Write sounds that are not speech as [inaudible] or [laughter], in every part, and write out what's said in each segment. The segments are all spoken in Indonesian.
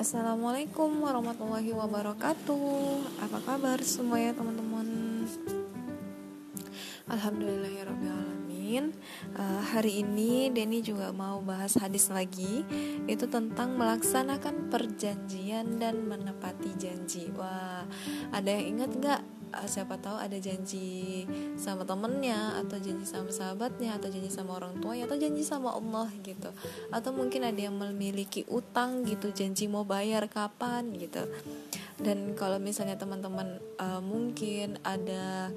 Assalamualaikum warahmatullahi wabarakatuh. Apa kabar semua ya teman-teman? Alhamdulillahirrahmanirrahim. Uh, Hari ini Denny juga mau bahas hadis lagi. Itu tentang melaksanakan perjanjian dan menepati janji. Wah ada yang ingat gak uh, siapa tahu ada janji sama temennya atau janji sama sahabatnya atau janji sama orang tuanya atau janji sama Allah gitu. Atau mungkin ada yang memiliki utang gitu. Janji mau bayar kapan gitu. Dan kalau misalnya teman-teman uh, mungkin ada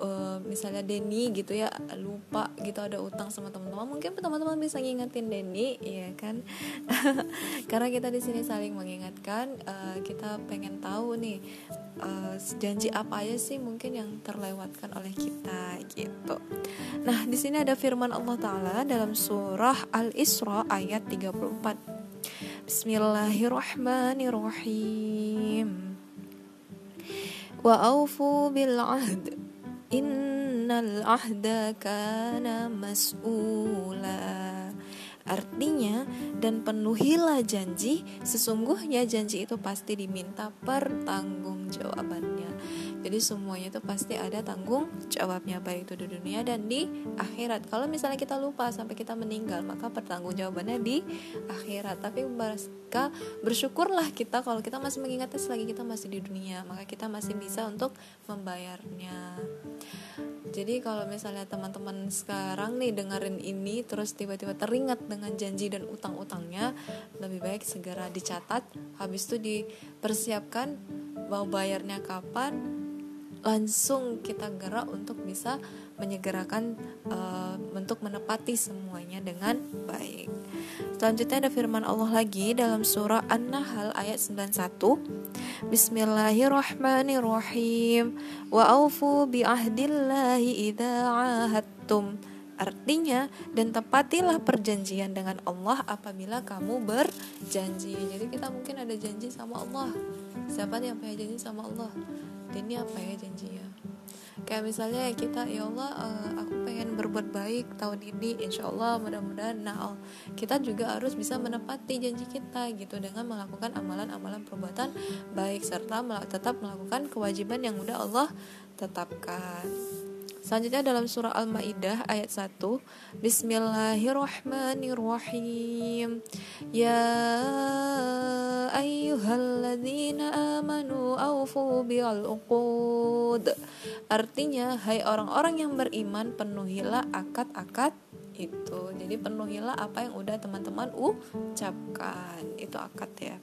uh, misalnya Denny gitu ya lupa gitu ada utang sama teman-teman mungkin teman-teman bisa ngingetin Denny ya kan [laughs] karena kita di sini saling mengingatkan uh, kita pengen tahu nih uh, janji apa aja sih mungkin yang terlewatkan oleh kita gitu. Nah, di sini ada firman Allah taala dalam surah Al-Isra ayat 34. Bismillahirrahmanirrahim. Wa aufu bil ahd. Innal ahda kana mas'ula. Artinya, dan penuhilah janji, sesungguhnya janji itu pasti diminta pertanggungjawabannya. Jadi semuanya itu pasti ada tanggung jawabnya baik itu di dunia dan di akhirat. Kalau misalnya kita lupa sampai kita meninggal, maka pertanggungjawabannya di akhirat. Tapi maka bersyukurlah kita kalau kita masih mengingatnya selagi kita masih di dunia, maka kita masih bisa untuk membayarnya. Jadi kalau misalnya teman-teman sekarang nih dengerin ini terus tiba-tiba teringat dengan janji dan utang-utangnya, lebih baik segera dicatat, habis itu dipersiapkan mau bayarnya kapan, langsung kita gerak untuk bisa menyegerakan uh, untuk menepati semuanya dengan baik. Selanjutnya ada firman Allah lagi dalam surah An-Nahl ayat 91. Bismillahirrahmanirrahim. Wa aufu bi ahdillahi idza ahadtum. Artinya, dan tepatilah perjanjian dengan Allah apabila kamu berjanji. Jadi kita mungkin ada janji sama Allah. Siapa yang punya janji sama Allah? Ini apa ya janjinya? kayak misalnya kita ya Allah uh, aku pengen berbuat baik tahun ini insya Allah mudah-mudahan nah kita juga harus bisa menepati janji kita gitu dengan melakukan amalan-amalan perbuatan baik serta tetap melakukan kewajiban yang udah Allah tetapkan Selanjutnya dalam surah Al-Maidah ayat 1 Bismillahirrahmanirrahim. Ya ayyuhalladzina amanu awfu bil uqud. Artinya hai orang-orang yang beriman penuhilah akad-akad itu. Jadi penuhilah apa yang udah teman-teman ucapkan. Itu akad ya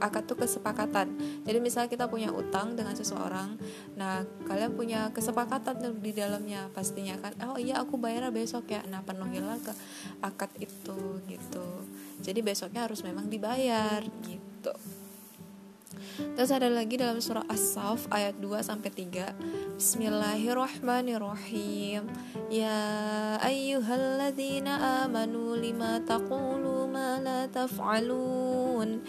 akad tuh kesepakatan. Jadi misalnya kita punya utang dengan seseorang nah kalian punya kesepakatan di dalamnya pastinya kan oh iya aku bayar besok ya. Nah penuhilah ke akad itu gitu. Jadi besoknya harus memang dibayar gitu Terus ada lagi dalam surah As-Saff ayat 2 sampai 3. Bismillahirrahmanirrahim. Ya ayyuhalladzina amanu lima taqulu ma la taf'alun.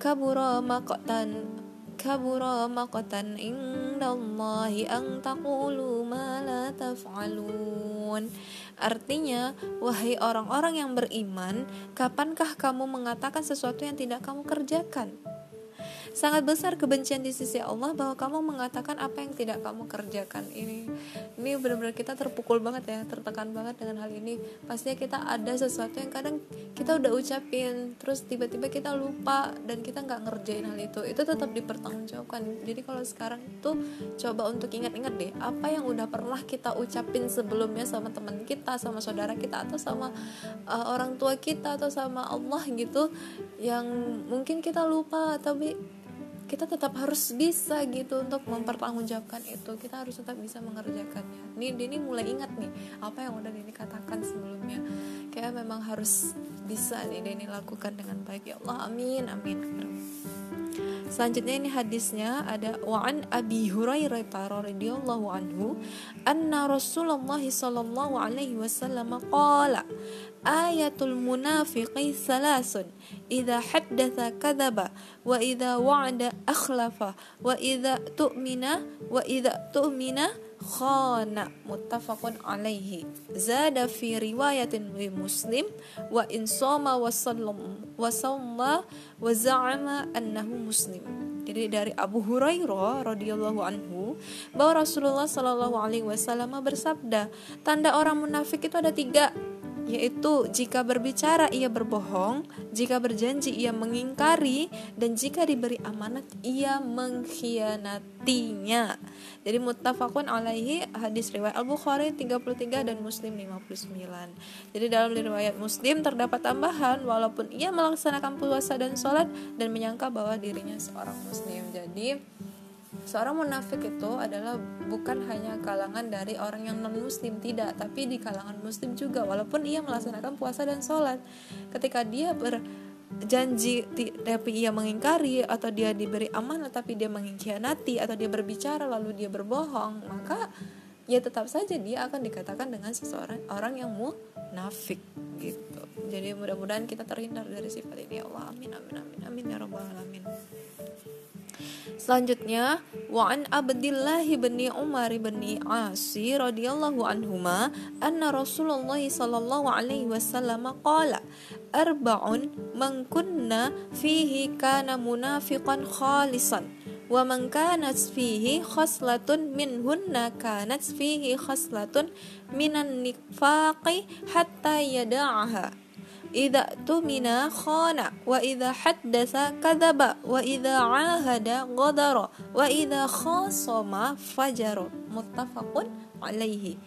Kabura maqtan kabura maqtan indallahi an taqulu ma la taf'alun. Artinya, wahai orang-orang yang beriman, kapankah kamu mengatakan sesuatu yang tidak kamu kerjakan? Sangat besar kebencian di sisi Allah bahwa kamu mengatakan apa yang tidak kamu kerjakan. Ini ini benar-benar kita terpukul banget ya tertekan banget dengan hal ini. Pastinya kita ada sesuatu yang kadang kita udah ucapin terus tiba-tiba kita lupa dan kita nggak ngerjain hal itu. Itu tetap dipertanggungjawabkan. Jadi kalau sekarang tuh coba untuk ingat-ingat deh apa yang udah pernah kita ucapin sebelumnya sama teman kita sama saudara kita atau sama uh, orang tua kita atau sama Allah gitu yang mungkin kita lupa tapi kita tetap harus bisa gitu untuk mempertanggungjawabkan itu. Kita harus tetap bisa mengerjakannya. Nih Dini mulai ingat nih apa yang udah Dini katakan sebelumnya. Kayak memang harus bisa nih Dini lakukan dengan baik. Ya Allah amin amin. Selanjutnya ini hadisnya ada wa'an Abi Hurairah radhiyallahu anhu anna Rasulullah sallallahu alaihi wasallam qala ayatul munafiqi salasun. Idza haddatha kadzaba wa idza wa'ada akhlafa wa idza tu'mina wa idza tu'mina khana. Muttafaqun alaihi zada fi riwayatin li muslim wa in soma wa sallam wa salla wa za'ama annahu muslim. Jadi dari Abu Hurairah radhiyallahu anhu bahwa Rasulullah shallallahu alaihi wasallam bersabda tanda orang munafik itu ada tiga yaitu jika berbicara ia berbohong, jika berjanji ia mengingkari, dan jika diberi amanat ia mengkhianatinya. Jadi muttafaqun alaihi hadis riwayat Al-Bukhari 33 dan Muslim 59. Jadi dalam riwayat Muslim terdapat tambahan walaupun ia melaksanakan puasa dan sholat dan menyangka bahwa dirinya seorang muslim. Jadi seorang munafik itu adalah bukan hanya kalangan dari orang yang non muslim tidak tapi di kalangan muslim juga walaupun ia melaksanakan puasa dan sholat. Ketika dia berjanji tapi ia mengingkari atau dia diberi amanah tapi dia mengkhianati atau dia berbicara lalu dia berbohong maka ya tetap saja dia akan dikatakan dengan seseorang orang yang munafik gitu. Jadi mudah-mudahan kita terhindar dari sifat ini. Ya Allah amin amin amin amin ya rabbal alamin Selanjutnya, wa an Abdullah bin Umar bin Asi radhiyallahu anhuma anna Rasulullah sallallahu alaihi wasallam qala arba'un man kunna fihi kana munafiqan khalisan wa man kanat fihi khaslatun minhunna kanat fihi khaslatun minan nifaqi hatta yada'aha idza tumina khana wa idza haddasa kadzaba wa idza ahada ghadara wa idza khasama fajara muttafaqun alaihi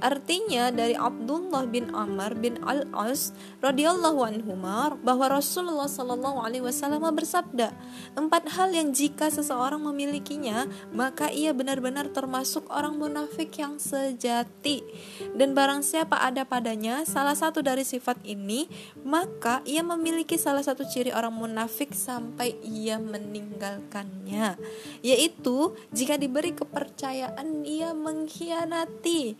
Artinya dari Abdullah bin Amr bin Al-As radhiyallahu anhu bahwa Rasulullah shallallahu alaihi wasallam bersabda, empat hal yang jika seseorang memilikinya, maka ia benar-benar termasuk orang munafik yang sejati. Dan barang siapa ada padanya salah satu dari sifat ini, maka ia memiliki salah satu ciri orang munafik sampai ia meninggalkannya, yaitu jika diberi kepercayaan ia mengkhianati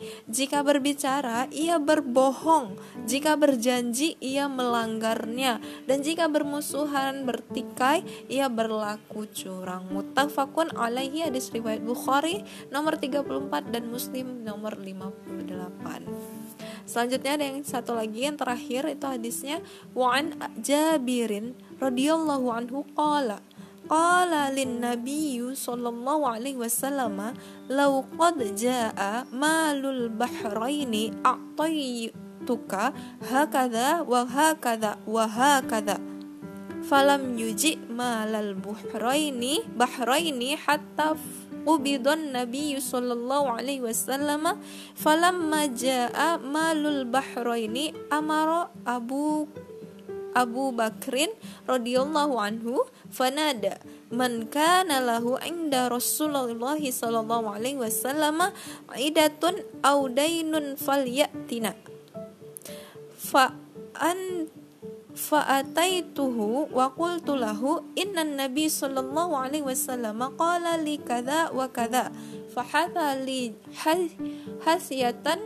berbicara, ia berbohong. Jika berjanji, ia melanggarnya. Dan jika bermusuhan, bertikai, ia berlaku curang. Muttafaqun alaihi hadis riwayat Bukhari nomor 34 dan Muslim nomor 58. Selanjutnya ada yang satu lagi yang terakhir itu hadisnya Wa'an Jabirin radhiyallahu anhu qala qala lin nabiyyu sallallahu alaihi wasallam law qad jaa malul bahraini a'taytuka hakadha wa hakadha wa hakadha falam yuji malal bahraini bahraini hatta ubidon Nabi sallallahu alaihi wasallam falamma jaa malul bahraini amara Abu Abu Bakrin radhiyallahu anhu fanada man kana lahu inda Rasulullah sallallahu alaihi wasallam idatun aw dainun falyatina. Fa an fa'ataituhu wa qultu lahu inna nabi sallallahu alaihi wasallam qala li kadha wa kadha fahatha li hasiyatan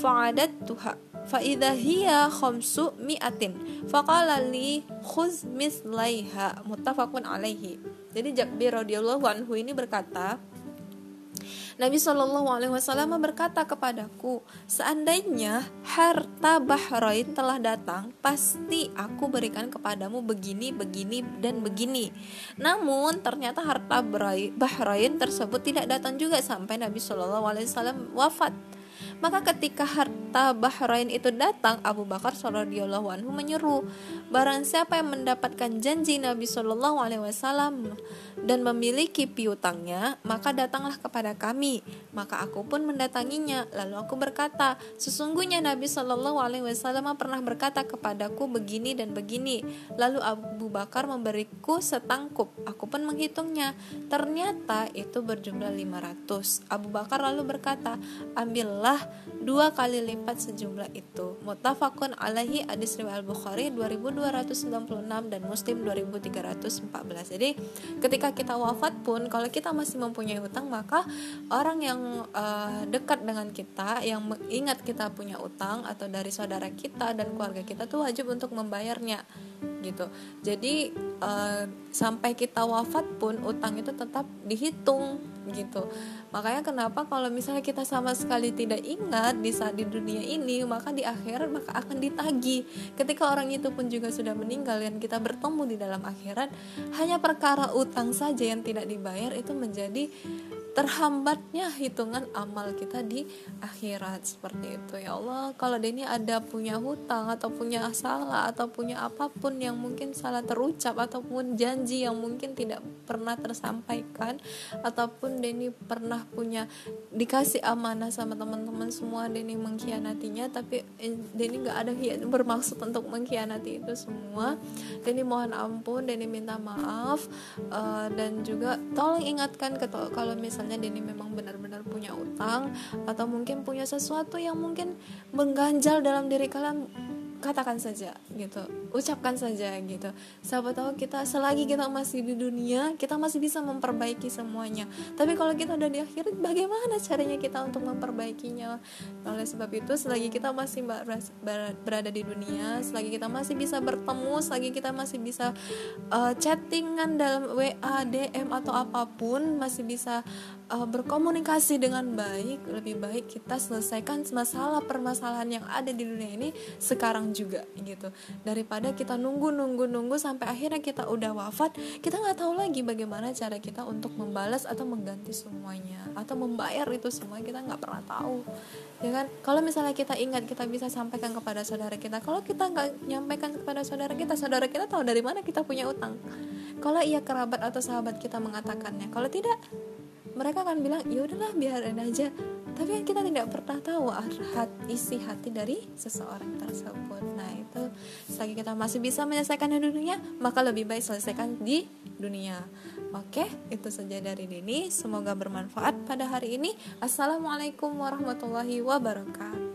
fa'adattuha hiya khamsu mi'atin faqala li khuz mislaiha muttafaqun alaihi jadi Jabir radhiyallahu anhu ini berkata Nabi Shallallahu Alaihi Wasallam berkata kepadaku, seandainya harta Bahrain telah datang, pasti aku berikan kepadamu begini, begini, dan begini. Namun ternyata harta Bahrain tersebut tidak datang juga sampai Nabi Shallallahu Alaihi Wasallam wafat. Maka ketika harta Bahrain itu datang, Abu Bakar radhiyallahu anhu menyeru, barang siapa yang mendapatkan janji Nabi Shallallahu alaihi wasallam dan memiliki piutangnya, maka datanglah kepada kami. Maka aku pun mendatanginya. Lalu aku berkata, sesungguhnya Nabi Shallallahu alaihi wasallam pernah berkata kepadaku begini dan begini. Lalu Abu Bakar memberiku setangkup. Aku pun menghitungnya. Ternyata itu berjumlah 500. Abu Bakar lalu berkata, ambillah dua kali lipat sejumlah itu. Mutafakun alaihi hadis riwayat Al-Bukhari 2296 dan Muslim 2314. Jadi ketika kita wafat pun kalau kita masih mempunyai utang maka orang yang uh, dekat dengan kita yang ingat kita punya utang atau dari saudara kita dan keluarga kita tuh wajib untuk membayarnya gitu. Jadi uh, sampai kita wafat pun utang itu tetap dihitung gitu. Makanya kenapa kalau misalnya kita sama sekali tidak ingat di saat di dunia ini maka di akhirat maka akan ditagi ketika orang itu pun juga sudah meninggal dan kita bertemu di dalam akhirat hanya perkara utang saja yang tidak dibayar itu menjadi terhambatnya hitungan amal kita di akhirat. Seperti itu ya Allah. Kalau Denny ada punya hutang atau punya salah atau punya apa pun yang mungkin salah terucap ataupun janji yang mungkin tidak pernah tersampaikan ataupun Denny pernah punya dikasih amanah sama teman-teman semua Denny mengkhianatinya tapi eh, Denny nggak ada bermaksud untuk mengkhianati itu semua Denny mohon ampun Denny minta maaf uh, dan juga tolong ingatkan kalau misalnya misalnya Denny memang benar-benar punya utang atau mungkin punya sesuatu yang mungkin mengganjal dalam diri kalian katakan saja gitu. Ucapkan saja gitu. Siapa tahu kita selagi kita masih di dunia kita masih bisa memperbaiki semuanya. Tapi kalau kita udah di akhirat bagaimana caranya kita untuk memperbaikinya? Oleh sebab itu selagi kita masih berada di dunia selagi kita masih bisa bertemu selagi kita masih bisa uh, chattingan dalam WA DM atau apa pun masih bisa uh, berkomunikasi dengan baik lebih baik kita selesaikan masalah permasalahan yang ada di dunia ini sekarang juga gitu. Daripada kita nunggu nunggu nunggu sampai akhirnya kita udah wafat kita nggak tahu lagi bagaimana cara kita untuk membalas atau mengganti semuanya atau membayar itu semua kita nggak pernah tahu ya kan? Kalau misalnya kita ingat kita bisa sampaikan kepada saudara kita. Kalau kita nggak nyampaikan kepada saudara kita saudara kita tahu dari mana kita punya utang. Kalau ia kerabat atau sahabat kita mengatakannya. Kalau tidak mereka akan bilang ya udahlah biarin aja. Tapi kita tidak pernah tahu hati, isi hati dari seseorang tersebut. Nah itu selagi kita masih bisa menyelesaikan di dunia maka lebih baik selesaikan di dunia. Oke itu saja dari Dini. Semoga bermanfaat pada hari ini. Assalamualaikum warahmatullahi wabarakatuh